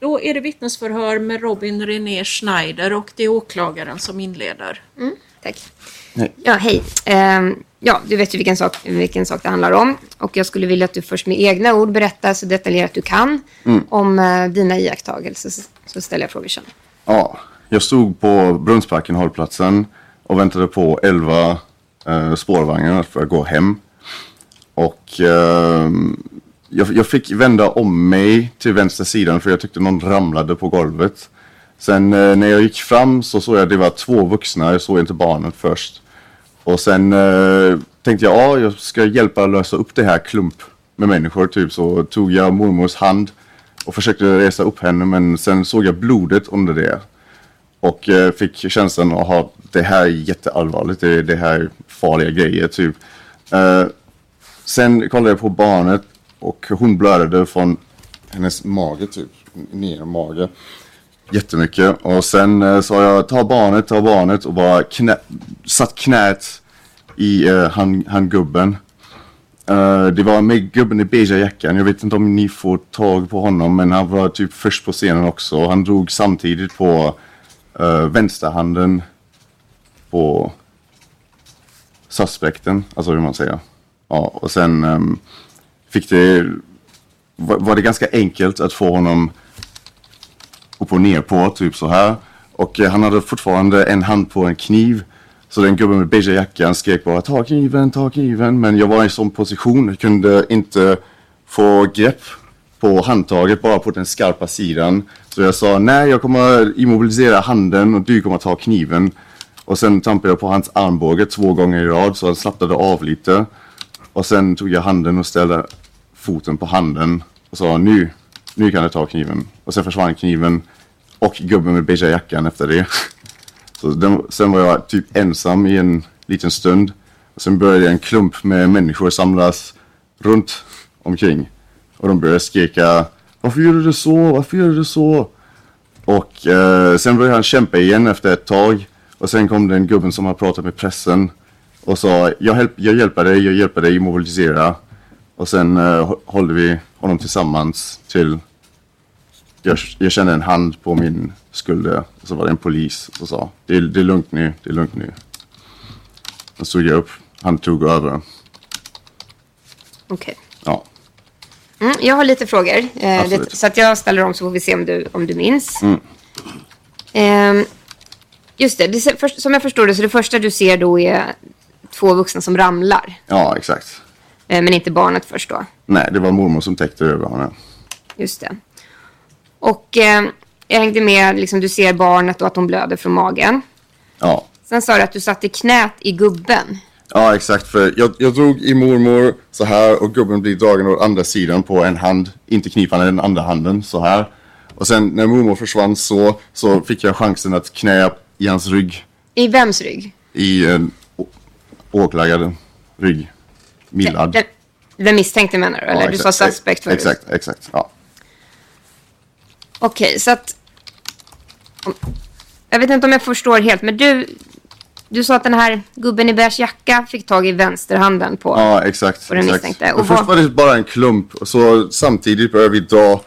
Då är det vittnesförhör med Robin René Schneider och det är åklagaren som inleder. Tack. Nej. Ja, hej. Ehm, ja, du vet ju vilken sak, vilken sak det handlar om. Och jag skulle vilja att du först med egna ord berättar så detaljerat du kan om eh, dina iakttagelser. Så, så ställer jag frågor sen. Ja, jag stod på Brunnsparken hållplatsen och väntade på 11 eh, spårvagnar för att gå hem. Och ehm, jag, jag fick vända om mig till vänster sidan för jag tyckte någon ramlade på golvet. Sen eh, när jag gick fram så såg jag att det var två vuxna, jag såg inte barnet först. Och sen eh, tänkte jag, ja, jag ska hjälpa lösa upp det här klump med människor typ. Så tog jag mormors hand och försökte resa upp henne men sen såg jag blodet under det. Och eh, fick känslan att ha det här är jätteallvarligt, det, det här är farliga grejer typ. Eh, sen kollade jag på barnet och hon blödde från hennes mage typ, ner mage. Jättemycket. Och sen eh, sa jag ta barnet, ta barnet och bara knä, satt knät i eh, han, han gubben. Eh, det var med gubben i beigea jackan. Jag vet inte om ni får tag på honom men han var typ först på scenen också. Han drog samtidigt på uh, vänsterhanden på suspekten, alltså hur man säger. Ja, och sen um, fick det, var, var det ganska enkelt att få honom upp och ner på, typ så här. Och eh, han hade fortfarande en hand på en kniv. Så den gubben med beige jackan skrek bara ta kniven, ta kniven. Men jag var i en sån position, jag kunde inte få grepp på handtaget bara på den skarpa sidan. Så jag sa nej, jag kommer immobilisera handen och du kommer ta kniven. Och sen trampade jag på hans armbåge två gånger i rad så han slappnade av lite. Och sen tog jag handen och ställde foten på handen och sa nu, nu kan du ta kniven. Och sen försvann kniven och gubben med beigea jackan efter det. Så den, sen var jag typ ensam i en liten stund. Och sen började en klump med människor samlas runt omkring. Och de började skrika Varför gör du det så? Varför gör du det så? Och eh, sen började han kämpa igen efter ett tag. Och sen kom den gubben som har pratat med pressen och sa jag, hjälp, jag hjälper dig, jag hjälper dig mobilisera. Och sen eh, håller vi honom tillsammans till jag, jag kände en hand på min skulder och så var det en polis som sa det är, det är lugnt nu, det är lugnt nu. Då stod jag upp, han tog över. Okej. Ja, Mm, jag har lite frågor. Eh, det, så att jag ställer dem så får vi se om du, om du minns. Mm. Ehm, just det, det som jag förstår det så det första du ser då är två vuxna som ramlar. ja exakt. Eh, men inte barnet först då. Nej, det var mormor som täckte över honom. Just det. Och eh, jag hängde med, liksom, du ser barnet och att hon blöder från magen. Ja, Sen sa du att du satte knät i gubben. Ja, exakt. För jag, jag drog i mormor så här och gubben blir dragen åt andra sidan på en hand. Inte knipan, den andra handen så här. Och sen när mormor försvann så, så fick jag chansen att knä i hans rygg. I vems rygg? I en åklagare rygg. Millard. Den, den misstänkte menar du? Eller Ja, du sa exakt. suspect förut? Exakt, exakt. Ja. Okej, så att... om- Jag vet inte om jag förstår helt, men du... Du sa att den här gubben i beige jacka fick tag i vänsterhanden på... Ja, exakt. Och den exakt. misstänkte. Och först var det bara en klump. Och så samtidigt började vi dra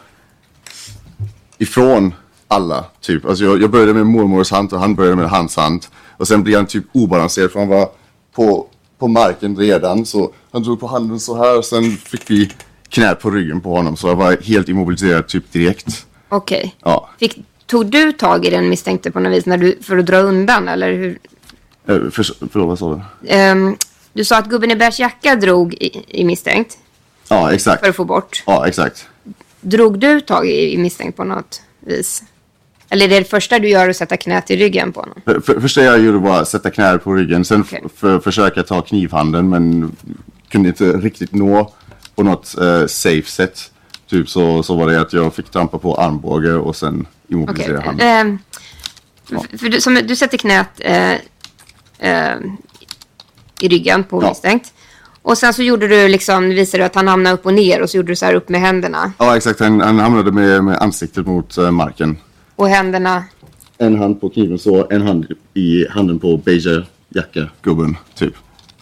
ifrån alla. Typ. Alltså jag, jag började med mormors hand och han började med hans hand. Och sen blev han typ obalanserad för han var på, på marken redan. Så han drog på handen så här och sen fick vi knät på ryggen på honom. Så jag var helt immobiliserad typ direkt. Okej. Ja. Fick, tog du tag i den misstänkte på något vis när du, för att dra undan, eller hur? Eh, för, förlåt, vad sa du? Ehm, du sa att gubben i beige jacka drog i, i misstänkt Ja, exakt. för att få bort. Ja, exakt. Drog du tag i, i misstänkt på något vis? Eller är det det första du gör att sätta knät i ryggen på honom? För, för, första jag gjorde var att sätta knä på ryggen. Sen för, försöka ta knivhanden men kunde inte riktigt nå på något eh, safe sätt. Typ så, så var det att jag fick trampa på armbåge och sen immobilisera handen. ehm, för- för du, som, du sätter knät eh, eh, i ryggen på Ja. misstänkt. Och sen så gjorde du liksom, visade du att han hamnade upp och ner och så gjorde du så här upp med händerna. Ja exakt, han, han hamnade med, med ansiktet mot eh, marken. Och händerna, En hand på kniven så, en hand i handen på beige jacka, gubben, typ.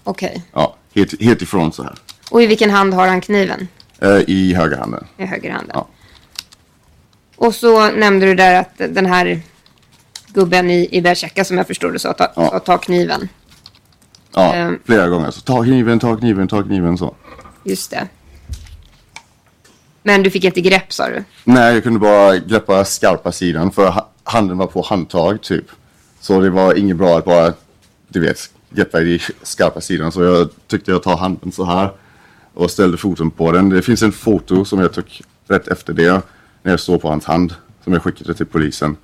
okej. Ja, helt, helt ifrån så här. Och i vilken hand har han kniven? Eh, I högra handen. I höger handen. Ja. Och så nämnde du där att den här gubben i, i jacka som jag förstår du sa, ta, Ja. sa ta kniven. Ja, Ehm. flera gånger. Så ta kniven, ta kniven, ta kniven så. Just det. Men du fick inte grepp sa du? Nej, jag kunde bara greppa skarpa sidan för ha- handen var på handtag typ. Så det var inget bra att bara, du vet, greppa i skarpa sidan. Så jag tyckte jag tar handen så här och ställde foten på den. Det finns en foto som jag tog rätt efter det när jag står på hans hand som jag skickade till polisen.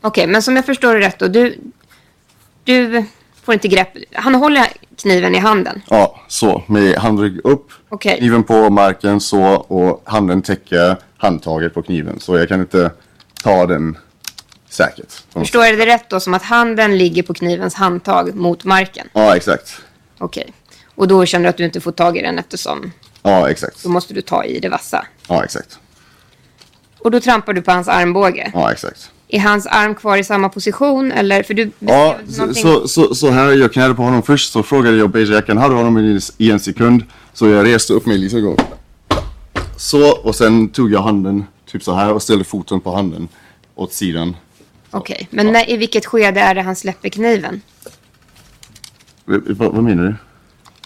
Okej, men som jag förstår det rätt då. Du, du får inte grepp. Han håller kniven i handen. Ja, så med handrygg upp, Okej. kniven på marken så och handen täcker handtaget på kniven. Så jag kan inte ta den säkert. Förstår jag det rätt då som att handen ligger på knivens handtag mot marken? Ja, exakt. Okej. Och då känner du att du inte får tag i den eftersom Ja, exakt. då måste du ta i det vassa. Ja, exakt. Och då trampar du på hans armbåge. Ja, exakt. Är hans arm kvar i samma position eller? För du Ja, någonting- så, så, så här, jag knäade på honom först så frågade jag beigejackan, hade honom i, i en sekund. Så jag reste upp mig lite gång. Så, och sen tog jag handen typ så här och ställde foten på handen åt sidan. Okej, men när, i vilket skede är det han släpper kniven? V- Vad, vad menar du?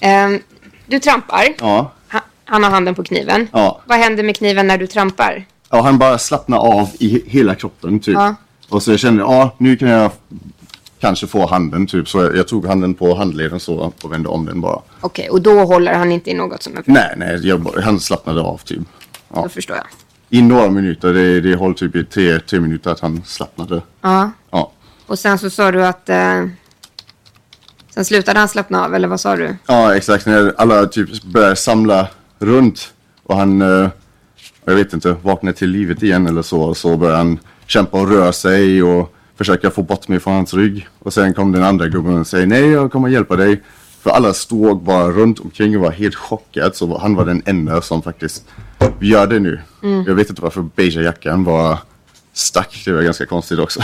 Ehm, du trampar. Ja. Han, han har handen på kniven. Ja. Vad händer med kniven när du trampar? Ja, han bara slappnade av i he- hela kroppen typ. Ja. Och så jag kände, ja nu kan jag kanske få handen typ. Så jag, jag tog handen på handleden så och vände om den bara. Okej, och då håller han inte i något som jag Nej, nej, jag, han slappnade av typ. Då Ja. förstår jag. I några minuter, det, det höll typ i tre, tre minuter att han slappnade. Ja. Ja. Och sen så sa du att... Eh, sen slutade han slappna av, eller vad sa du? Ja, exakt. När alla typ började samla runt och han, eh, jag vet inte, vaknade till livet igen eller så. Så började han kämpa och röra sig och försöka få bort mig från hans rygg. Och sen kom den andra gubben och sa nej, jag kommer hjälpa dig. För alla stod bara runt omkring och var helt chockade. Så han var den enda som faktiskt, vi gör det nu. Jag vet inte varför beige jackan var stack. Det var ganska konstigt också.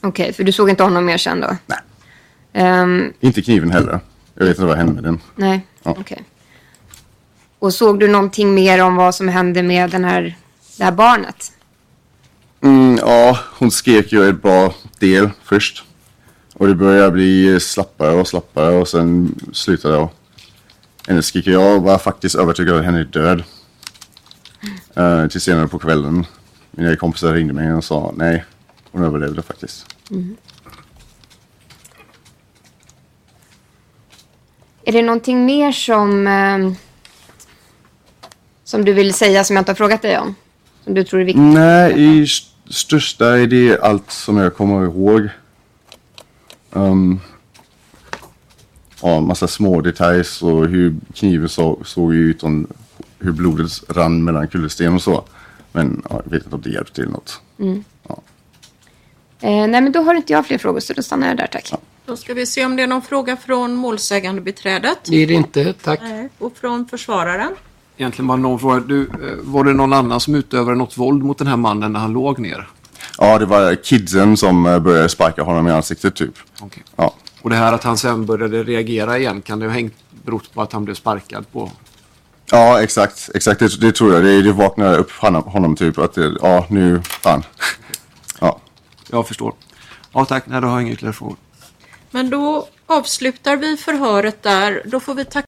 Okej, för du såg inte honom mer sen då? Nej. Ehm, inte kniven heller. Jag vet inte vad hände med den. nej, Ja. okej. Och såg du någonting mer om vad som hände med den här, det här barnet? Mm, ja, hon skrek ju ett bra del först. Och det började bli slappare och slappare och sen slutade jag. Hennes skrik. Jag var faktiskt övertygad att henne är död. Uh, till senare på kvällen. Mina kompisar ringde mig och sa nej, hon överlevde faktiskt. Är det någonting mer som, ehm, som du vill säga som jag inte har frågat dig om? Som du tror är viktigt? Nej, i st- största är det allt som jag kommer ihåg. Um, ja, massa små details och hur kniven så, såg ut och hur blodet rann mellan kullersten och så. Men ja, jag vet inte om det hjälpte till något. Eh, nej, men då har inte jag fler frågor så då stannar jag där, tack. Då ska vi se om det är någon fråga från målsägande beträdet. Det är det inte, tack. Nej. Och från försvararen. Egentligen bara någon fråga. Du, eh, var det någon annan som utövade något våld mot den här mannen när han låg ner? Ja, det var kidsen som eh, började sparka honom i ansiktet typ. Okej. Ja, Och det här att han sen började reagera igen, kan det ha hängt berott på att han blev sparkad på? ja exakt. exakt det, det tror jag. Det, det vaknade upp honom, honom typ att det, ja, nu fan. Ja. Jag förstår. Ja, tack. Nej, då har jag inga ytterligare frågor. Men då avslutar vi förhöret där. Då får vi tacka